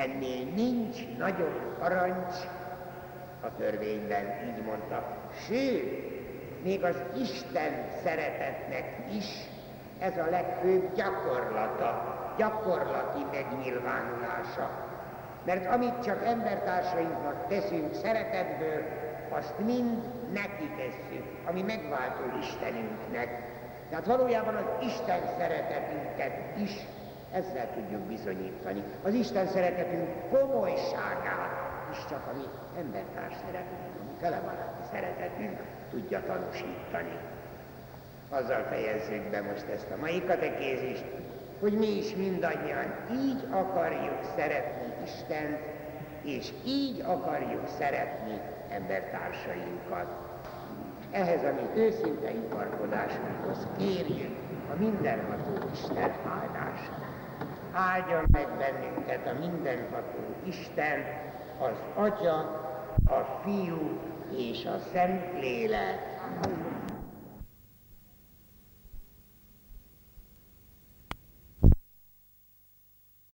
Ennél nincs nagyobb parancs a törvényben, így mondta. Sőt, még az Isten szeretetnek is ez a legfőbb gyakorlata, gyakorlati megnyilvánulása. Mert amit csak embertársainknak teszünk szeretetből, azt mind neki tesszük, ami megváltó Istenünknek. Tehát valójában az Isten szeretetünket is ezzel tudjuk bizonyítani. Az Isten szeretetünk komolyságát is csak a mi embertárs szeretetünk, a mi felebaráti szeretetünk tudja tanúsítani. Azzal fejezzük be most ezt a mai katekézist, hogy mi is mindannyian így akarjuk szeretni Istent, és így akarjuk szeretni embertársainkat. Ehhez a mi őszinte iparkodásunkhoz kérjük a mindenható Isten áldását. Áldjon meg bennünket a mindenható Isten, az Atya, a Fiú és a Szentlélek.